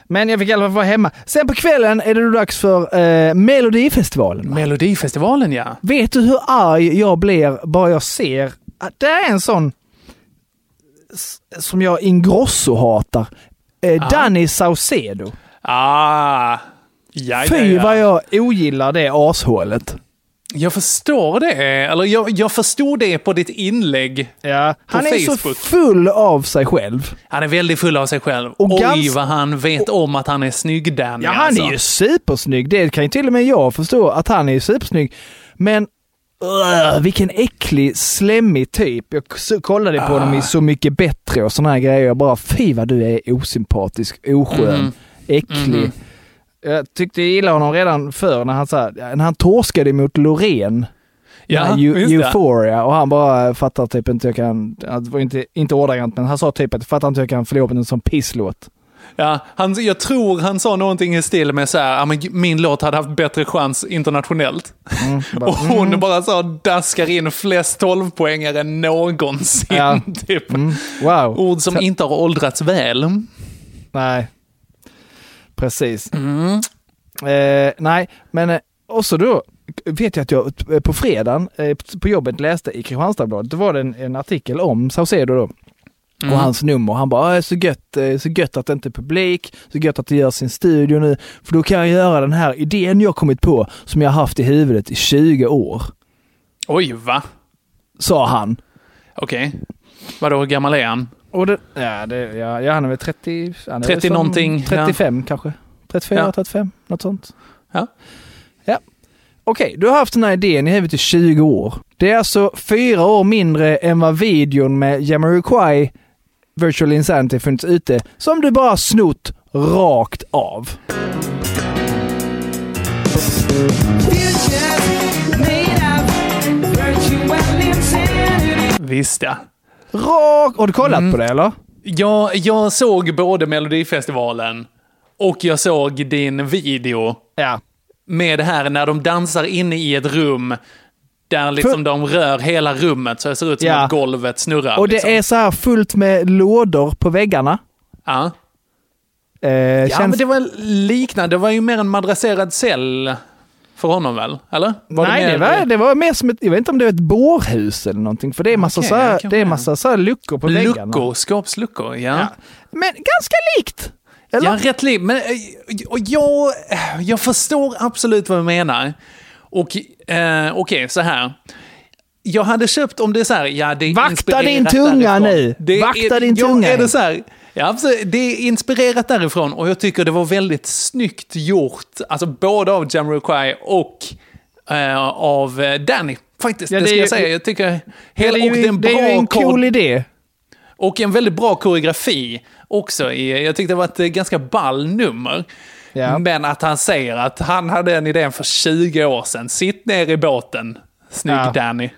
C: Men jag fick i alla fall vara hemma. Sen på kvällen är det dags för eh, Melodifestivalen. va?
E: Melodifestivalen ja.
C: Vet du hur arg jag blir bara jag ser att det är en sån som jag Ingrosso hatar. Eh, Danny Saucedo.
E: Ah. Ja, ja,
C: Fy
E: ja.
C: vad jag ogillar det ashålet.
E: Jag förstår det. Eller jag, jag förstod det på ditt inlägg
C: Ja,
E: på
C: han är så
E: Facebook.
C: full av sig själv.
E: Han är väldigt full av sig själv.
C: Och
E: Oj,
C: gans-
E: vad han vet om att han är snygg, Danny.
C: Ja, han
E: alltså.
C: är ju supersnygg. Det kan ju till och med jag förstå att han är supersnygg. Men uh, vilken äcklig, slemmig typ. Jag kollade på
E: Ah.
C: honom i Så mycket bättre och såna här grejer. Jag bara, fy vad du är osympatisk, oskön,
E: Mhm.
C: äcklig.
E: Mhm.
C: Jag tyckte jag gillade honom redan förr när han, så här, när han torskade mot Loreen.
E: Ja,
C: Ja, Eu-
E: visst det.
C: Euphoria och han bara fattar typ inte jag kan, det var inte, inte ordagrant men han sa typ att fattar inte hur jag kan förlora en sån pisslåt.
E: Ja, han, jag tror han sa någonting i stil med så här, "Ja, men min låt hade haft bättre chans internationellt.
C: bara,
E: och hon
C: mm.
E: bara så daskar in flest 12-poängare någonsin.
C: Ja.
E: typ.
C: Mm, wow.
E: Ord som inte har åldrats väl.
C: Nej, precis.
E: Mm.
C: Eh, nej, men eh, också då vet jag att jag eh, på fredagen eh, på jobbet läste i Kristianstadsbladet, då var det en, en artikel om Saucedo då.
E: Mm.
C: Och hans nummer. Han bara, "Ah, så gött, så gött att det inte är publik, så gött att det gör sin studio nu. För då kan jag göra den här idén jag kommit på som jag haft i huvudet i 20 år.
E: Oj, va?
C: Sa han.
E: Okej. Vadå, hur gammal är han?
C: Och det, ja, det, ja, ja, han är väl 30, han är
E: 30
C: väl som
E: någonting,
C: 35 kanske. 34,
E: Ja.
C: 35, något sånt.
E: Ja.
C: Ja. Okej, du har haft den här idén i huvudet i 20 år. Det är alltså fyra år mindre än vad videon med Jamiroquai Virtual Insanity funnits ute, som du bara snott rakt av.
E: Visst ja.
C: Rakt! Har du kollat
E: Mm.
C: på det eller?
E: Jag, jag såg både Melodifestivalen och jag såg din video.
C: Ja.
E: Med det här när de dansar inne i ett rum där liksom de rör hela rummet så det ser ut som
C: Ja.
E: att golvet snurrar.
C: Och det
E: liksom.
C: är så här fullt med lådor på väggarna.
E: Ja.
C: Eh,
E: Ja,
C: känns...
E: men det var liknande. Det var ju mer en madrasserad cell för honom väl? Eller? Var
C: Nej, det,
E: mer-
C: var, det var mer som ett, jag vet inte om det var ett bårhus eller någonting, för det är massa,
E: Okej,
C: så här,
E: det
C: det är massa så här luckor på väggarna.
E: Luckor, skåpsluckor, ja.
C: Men ganska likt! Eller?
E: Ja, rätt likt. Men eh, och jag, jag förstår absolut vad du menar. Och eh, okej, så här. Jag hade köpt om det är så här, ja det är
C: Vakta din tunga
E: därifrån.
C: nu.
E: Det
C: Vakta
E: är,
C: din
E: ja,
C: tunga.
E: Är det så här, ja, absolut, det är inspirerat därifrån och jag tycker det var väldigt snyggt gjort. Alltså både av Jamiroquai och eh, av eh, Danny. Faktiskt,
C: Ja,
E: det,
C: det
E: ska
C: är
E: jag
C: ju-
E: säga. Jag tycker... Hela,
C: det är
E: och
C: ju,
E: det är en
C: det är ju en cool idé.
E: och en väldigt bra koreografi också. i- Jag tyckte det var ett eh, ganska ball nummer.
C: Ja.
E: Men att han säger att han hade den idén för 20 år sedan. Sitt ner i båten, snygg
C: Ja.
E: Danny.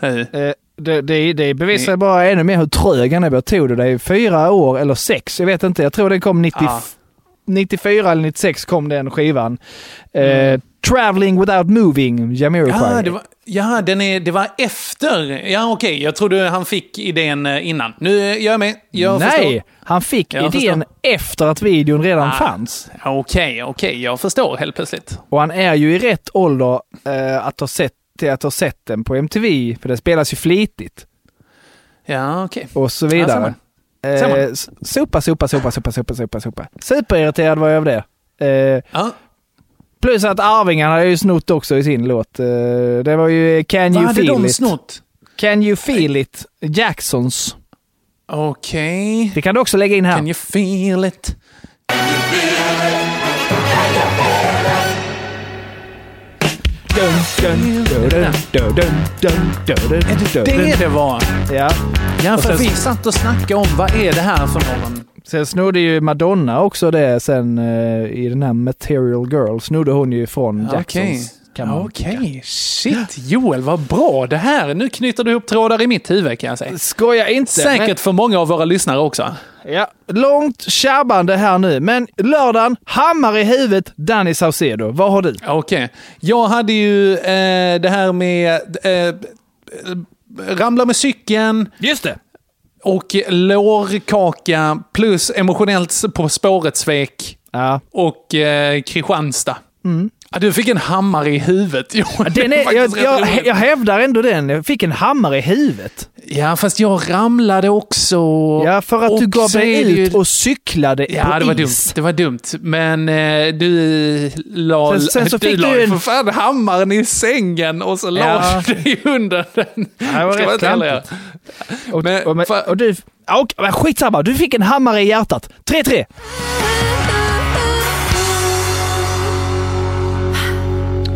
E: Eh,
C: Eh, Det, det, det bevisar bara ännu mer hur trög han är. Jag tog det dig fyra år eller sex. Jag vet inte. Jag tror den kom 90,
E: Ja.
C: 94 eller 96 kom den skivan. Eh,
E: Mm.
C: Traveling without moving, Jamiroquai.
E: Ja, det var, ja den är, det var efter. Ja, okej. Jag trodde han fick idén eh, innan. Nu är jag med. Jag
C: Nej,
E: förstår.
C: han fick
E: Jag
C: idén efter att videon redan
E: Ah.
C: fanns.
E: Okej, okej. Jag förstår helt plötsligt.
C: Och han är ju i rätt ålder eh, att, ha sett, till att ha sett den på MTV, för det spelas ju flitigt.
E: Ja, okej.
C: Och så
E: Ja,
C: vidare.
E: samma. Samma.
C: Eh, sopa, sopa, sopa, sopa, sopa, sopa, sopa. Superirriterad var jag över det. Eh,
E: Ja.
C: Plus att Arvingarna har ju snott också i sin låt. Eh, det var ju Can
E: Vad
C: You
E: hade
C: Feel
E: de
C: It.
E: snott?
C: Can You Feel It, Jacksons.
E: Okej.
C: Det kan du också lägga in här.
E: Can you feel it? Är det det det var?
C: Ja.
E: Ja, för
C: sen-
E: vi satt och snackade om vad är det här för någon?
C: Sen snodde ju Madonna också det sen i den här Material Girl. Snodde hon ju från Jacksons.
E: Okej. okay. shit Joel, vad bra det här. Nu knyter du ihop trådar i mitt huvud kan jag säga.
C: Skoja inte.
E: Säkert för många av våra lyssnare också.
C: Ja, långt tjabbande här nu. Men lördagen, hammar i huvudet, Danny Saucedo. Vad har du?
E: Okej. Jag hade ju eh, det här med eh, ramla med cykeln.
C: Just det.
E: Och lårkaka plus emotionellt På spåret-svek.
C: Ja.
E: Och eh, Kristianstad.
C: Mm.
E: Ja, du fick en hammare i huvudet. Jo, det
C: Den är, jag, jag, jag hävdar ändå den. Jag fick en hammare i huvudet.
E: Ja, fast jag ramlade också.
C: Ja, för att
E: Och
C: du gav dig
E: det ju-
C: ut och cyklade
E: Ja,
C: på
E: det var
C: is.
E: dumt. Det var dumt. Men eh, du la,
C: Sen- sen så
E: du
C: fick
E: la
C: du en-
E: för fan hammaren i sängen och så la du dig under den.
C: Ja, det var rätt klantigt. Och,
E: Men-
C: och, men, och du... Men skitsamma, du fick en hammare i hjärtat. 3-3.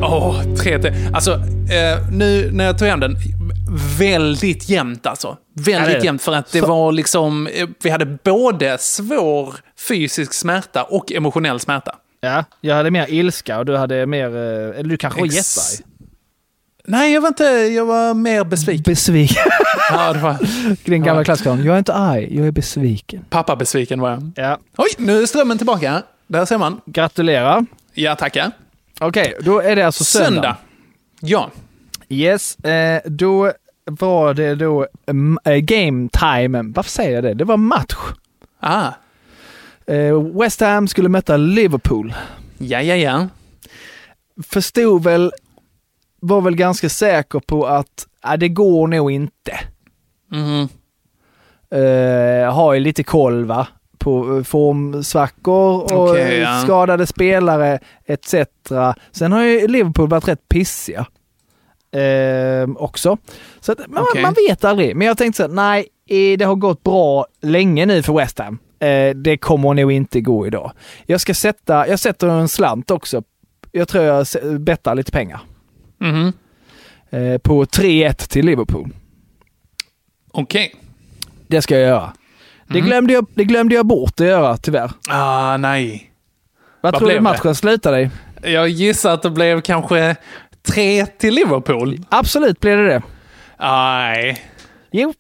E: Åh, 3-3. Alltså, eh, nu när jag tog hem den, väldigt jämnt alltså. Väldigt jämnt för att det
C: Så-
E: var liksom, eh, vi hade både svår fysisk smärta och emotionell smärta.
C: Ja, jag hade mer ilska och du hade mer... eh, Eller du kanske var
E: Ex-
C: jättearg.
E: Nej, jag var inte, jag var mer besviken.
C: Besviken.
E: Ja, det var
C: Den gamla
E: Ja.
C: klassikern. Jag är inte arg, jag är besviken.
E: pappa besviken var jag.
C: Ja.
E: Oj, nu är strömmen tillbaka. Där ser man.
C: Gratulerar.
E: Ja, tackar.
C: Okej, då är det alltså söndag.
E: Söndag. Ja.
C: Yes, eh, då var det då mm, eh, game time. Varför säger jag det? Det var match.
E: Ah.
C: Eh, West Ham skulle möta Liverpool.
E: Ja, ja, ja.
C: Förstod väl, var väl ganska säker på att ah, det går nog inte. Eh, har ju lite koll va? På formsvackor och eh,
E: ja.
C: skadade spelare etc. Sen har ju Liverpool varit rätt pissiga. Eh, också. Så att, man,
E: Okej.
C: man vet aldrig. Men jag tänkte så här, nej, eh, det har gått bra länge nu för West Ham. Eh, det kommer nog inte gå idag. Jag ska sätta, jag sätter en slant också. Jag tror jag bettar lite pengar.
E: Mhm.
C: Eh, på 3-1 till Liverpool.
E: Okej.
C: Det ska jag göra. Det,
E: Mm.
C: glömde jag, det glömde jag bort att göra tyvärr.
E: Ah, nej.
C: Vad,
E: Vad
C: tror du
E: blev
C: matchen slutade i?
E: Jag gissar att det blev kanske tre till Liverpool.
C: Absolut blev det det.
E: Nej.
C: Jo,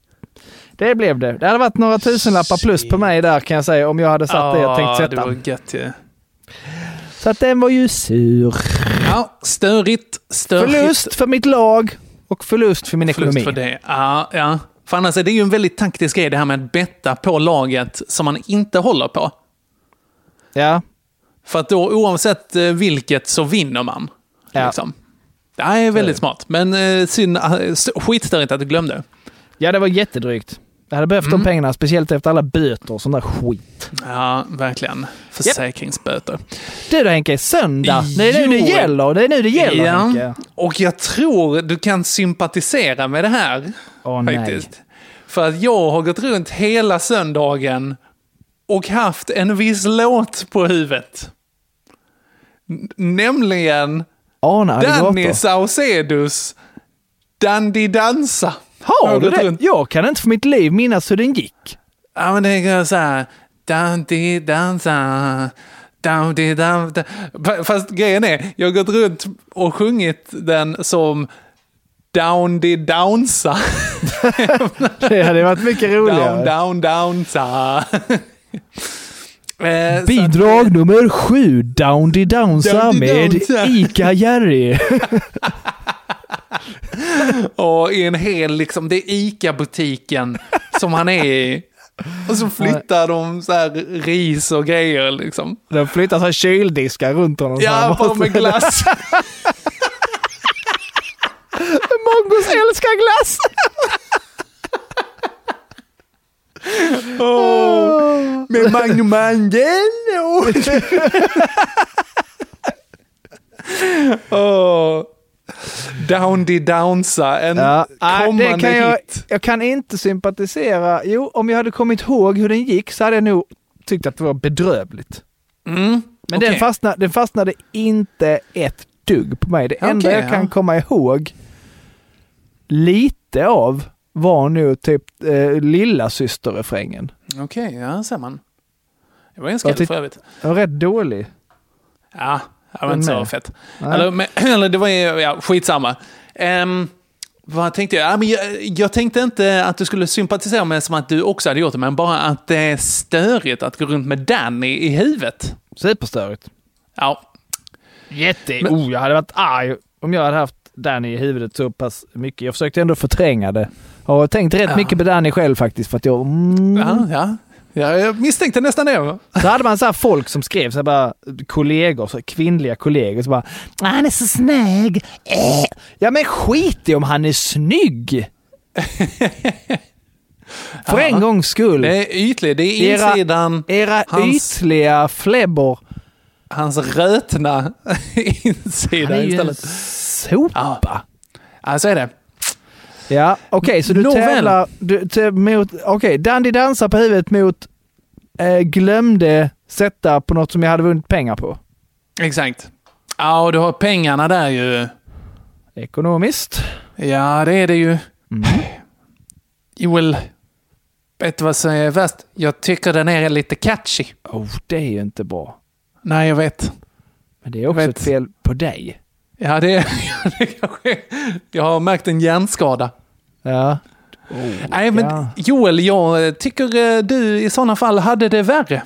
C: det blev det. Det hade varit några tusenlappar plus på mig där kan jag säga om jag hade satt det jag
E: Ah,
C: sätta.
E: Det var gött ju.
C: Så att den var ju sur.
E: Ja, störigt. störigt.
C: Förlust för mitt lag och förlust för min
E: Förlust
C: ekonomi.
E: för det. Ja, ja. För annars är det ju en väldigt taktisk grej det här med att betta på laget som man inte håller på.
C: Ja.
E: För att då oavsett eh, vilket så vinner man.
C: Ja.
E: Liksom. Det är väldigt smart. Men eh, synd, eh, skitstörigt att du glömde.
C: Ja, det var jättedrygt. Jag hade behövt
E: Mm.
C: de pengarna, speciellt efter alla böter och sån där skit.
E: Ja, verkligen. Försäkringsböter.
C: Du då Henke, söndag. Det är nu det gäller. Det är nu det gäller
E: Ja,
C: Henke.
E: och jag tror du kan sympatisera med det här.
C: Åh nej.
E: faktiskt. För att jag har gått runt hela söndagen och haft en viss låt på huvudet. N- nämligen Danny. Saucedos Dandy Dansa.
C: Har du det?
E: runt.
C: Jag kan inte för mitt liv minnas hur den gick.
E: Ja, men det går så här. Dandy Dansa. Dandy Dansa. Fast grejen är, jag har gått runt och sjungit den som Downdy Downsa.
C: Det hade varit mycket
E: Down,
C: roligare.
E: down, downsa. Eh,
C: Bidrag nummer sju, Dowdy Downsa
E: Dowdy
C: med
E: Downsa.
C: Ica Jerry.
E: Och i en hel, liksom, det är ICA-butiken som han är i. Och så flyttar de så här ris och grejer liksom.
C: De flyttar så här kyldiskar runt honom.
E: Ja, på med glass.
C: Mongos älskar glass!
E: Åh, med Magnum Mangello. Åh. Downdy Downsa, en
C: Ja,
E: kommande
C: det kan jag,
E: hit.
C: jag kan inte sympatisera. Jo, om jag hade kommit ihåg hur den gick så hade jag nog tyckt att det var bedrövligt.
E: Mm,
C: Men
E: okej.
C: den, fastnade, den fastnade inte ett dugg på mig. Det enda
E: Okej,
C: jag kan
E: ja.
C: komma ihåg lite av var nog typ eh, lilla systerrefrängen.
E: Okej, ja, ser man. Det var en
C: Jag
E: skräll för övrigt.
C: Den var rätt dålig.
E: Ja, det var inte så fett. Eller, men, eller det var ju, ja, skitsamma. Um, vad tänkte jag? Ja, men jag? Jag tänkte inte att du skulle sympatisera med som att du också hade gjort det, men bara att det är störigt att gå runt med Danny i huvudet.
C: Superstörigt.
E: Ja.
C: Jätte...
E: Men-
C: oh, jag hade varit arg om jag hade haft Danny i huvudet så pass mycket. Jag försökte ändå förtränga det. Jag har tänkt rätt
E: Ja.
C: mycket på Danny själv faktiskt för att jag... Mm,
E: Ja, ja. Ja, jag misstänkte nästan det.
C: Så hade man så här folk som skrev, så bara kollegor, så kvinnliga kollegor, så bara "Ah, “Han är så snygg”. Äh. Ja men skit i om han är snygg! För
E: Ja.
C: en gångs skull.
E: Det är ytligt, det är
C: Era-
E: insidan,
C: Era
E: hans,
C: ytliga flebbor.
E: hans rötna
C: Han
E: insida
C: är ju en
E: istället.
C: sopa.
E: Ja, så är det.
C: Ja, okej, så du
E: Nåväl.
C: tävlar du, te, mot... Okej, Dandy dansar på huvudet mot eh, glömde sätta på något som jag hade vunnit pengar på.
E: Exakt. Ja, och du har pengarna där ju.
C: Ekonomiskt.
E: Ja, det är det ju.
C: Mm.
E: Joel, vet du vad som är värst? Jag tycker den är lite catchy.
C: Oh, det är ju inte bra.
E: Nej, jag vet.
C: Men det är också ett fel på dig.
E: Ja, det är det kanske Jag har märkt en hjärnskada.
C: Ja.
E: Nej, men
C: ja.
E: Joel, jag tycker eh, du i sådana fall hade det värre.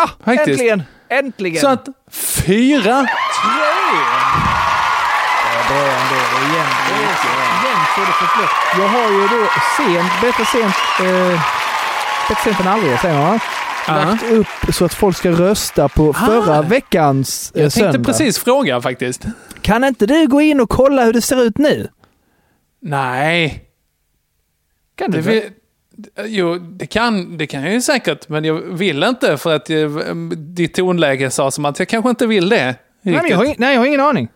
C: Ah,
E: Faktiskt.
C: äntligen! Äntligen!
E: Så att fyra...
C: Ja, bra ändå. Det är jämnt. Det är jämnt så det får slut. Jag har ju då sent, bättre sent, eh, bättre sent än aldrig säger man va?
E: Ja.
C: Lagt upp så att folk ska rösta på förra veckans eh,
E: Jag tänkte
C: söndag.
E: precis fråga faktiskt.
C: Kan inte du gå in och kolla hur det ser ut nu?
E: Nej.
C: Kan du
E: Det jo, det kan, det kan jag ju säkert, men jag vill inte för att jag, ditt tonläge sa som att jag kanske inte vill det.
C: Nej, jag har, nej, jag har ingen aning.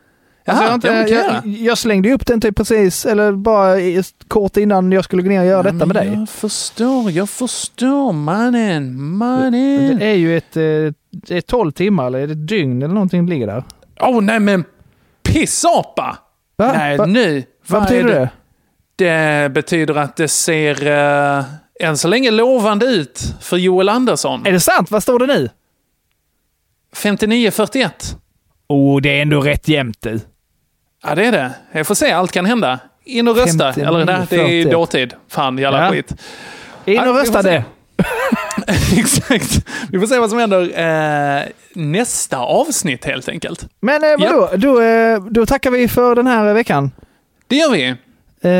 C: Alltså,
E: Jaha,
C: jag, har inte, jag,
E: göra.
C: jag slängde upp den typ precis, eller bara kort innan jag skulle gå ner och göra detta med dig.
E: Jag förstår, jag förstår mannen, mannen.
C: Det är ju ett, eh, det är 12 timmar eller ett dygn eller någonting ligger där.
E: Åh oh, nej men pissapa!
C: Va?
E: Nej
C: Va?
E: nu.
C: Vad betyder det?
E: Det betyder att det ser uh, än så länge lovande ut för Joel Andersson.
C: Är det sant? Vad står det nu?
E: 59-41.
C: Oh, det är ändå rätt jämnt du.
E: Ja, det är det. Jag får se, allt kan hända. In och rösta.
C: 59,
E: Eller nej, det är ju
C: 41.
E: dåtid. Fan, jävla
C: Ja.
E: skit.
C: In och rösta det.
E: Exakt. Vi får se vad som händer eh, nästa avsnitt helt enkelt.
C: Men eh, vadå? Då, eh, då tackar vi för den här veckan.
E: Det gör vi.
C: Eh,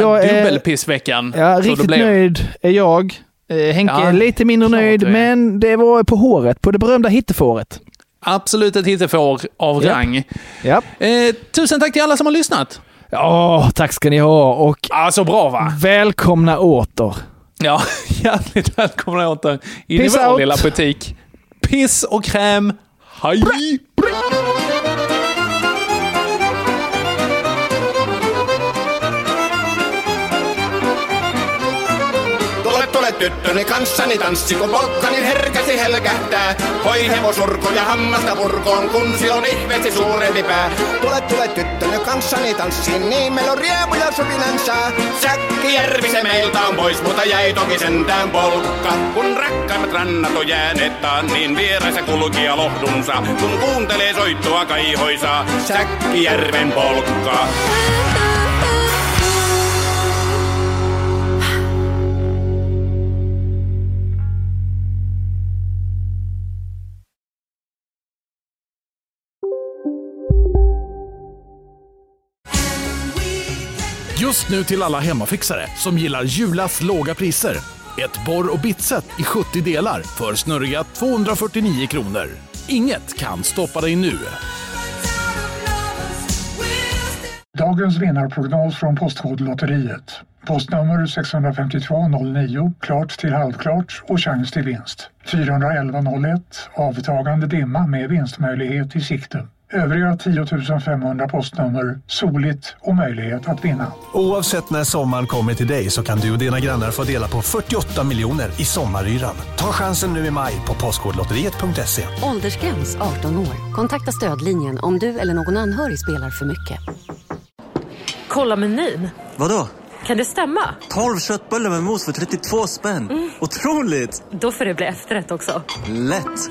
C: jag är,
E: dubbelpissveckan.
C: ja,
E: det
C: riktigt nöjd är jag. Eh, Henke
E: Ja,
C: är lite mindre nöjd,
E: är.
C: men det var på håret, på det berömda hittefåret.
E: Absolut ett hittefår av
C: Japp.
E: rang.
C: Ja.
E: Eh, tusen tack till alla som har lyssnat.
C: Ja, tack ska ni ha och
E: Ja, så bra va?
C: välkomna åter.
E: Ja, hjärtligt välkomna åter in
C: Peace
E: i vår
C: out.
E: lilla butik. Piss och kräm. Hej!
F: Tule, tule tyttöni kanssani tanssi, kun polkkani herkäsi helkähtää. Hoi hevosurku ja hammasta purkoon, kun silloin ihmeesti suurempi pää. Tule, tule tyttöni kanssani tanssi, niin meillä on riemu ja sopinansa. Säkkijärvi se meiltä on pois, mutta jäi toki sentään polkka. Kun rakkaimmat rannat on jääneet taan, niin vieressä kulkija lohdunsa. Kun kuuntelee soittoa kaihoisaa, Säkkijärven polkka.
I: Just nu till alla hemmafixare som gillar Julas låga priser. Ett borr och bitset i 70 delar för snurriga 249 kronor. Inget kan stoppa dig nu.
M: Dagens vinnarprognos från Postkodlotteriet. Postnummer 65209, klart till halvklart och chans till vinst. 41101, avtagande dimma med vinstmöjlighet i sikte. Övriga 10 500 postnummer, soligt och möjlighet att vinna.
N: Oavsett när sommaren kommer till dig så kan du och dina grannar få dela på 48 miljoner i sommaryran. Ta chansen nu i maj på Postkodlotteriet.se.
O: Åldersgräns 18 år. Kontakta stödlinjen om du eller någon anhörig spelar för mycket.
P: Kolla menyn.
Q: Vadå?
P: Kan det stämma?
Q: 12 köttbullar med mos för 32 spänn. Otroligt!
P: Då får det bli efterrätt också.
Q: Lätt!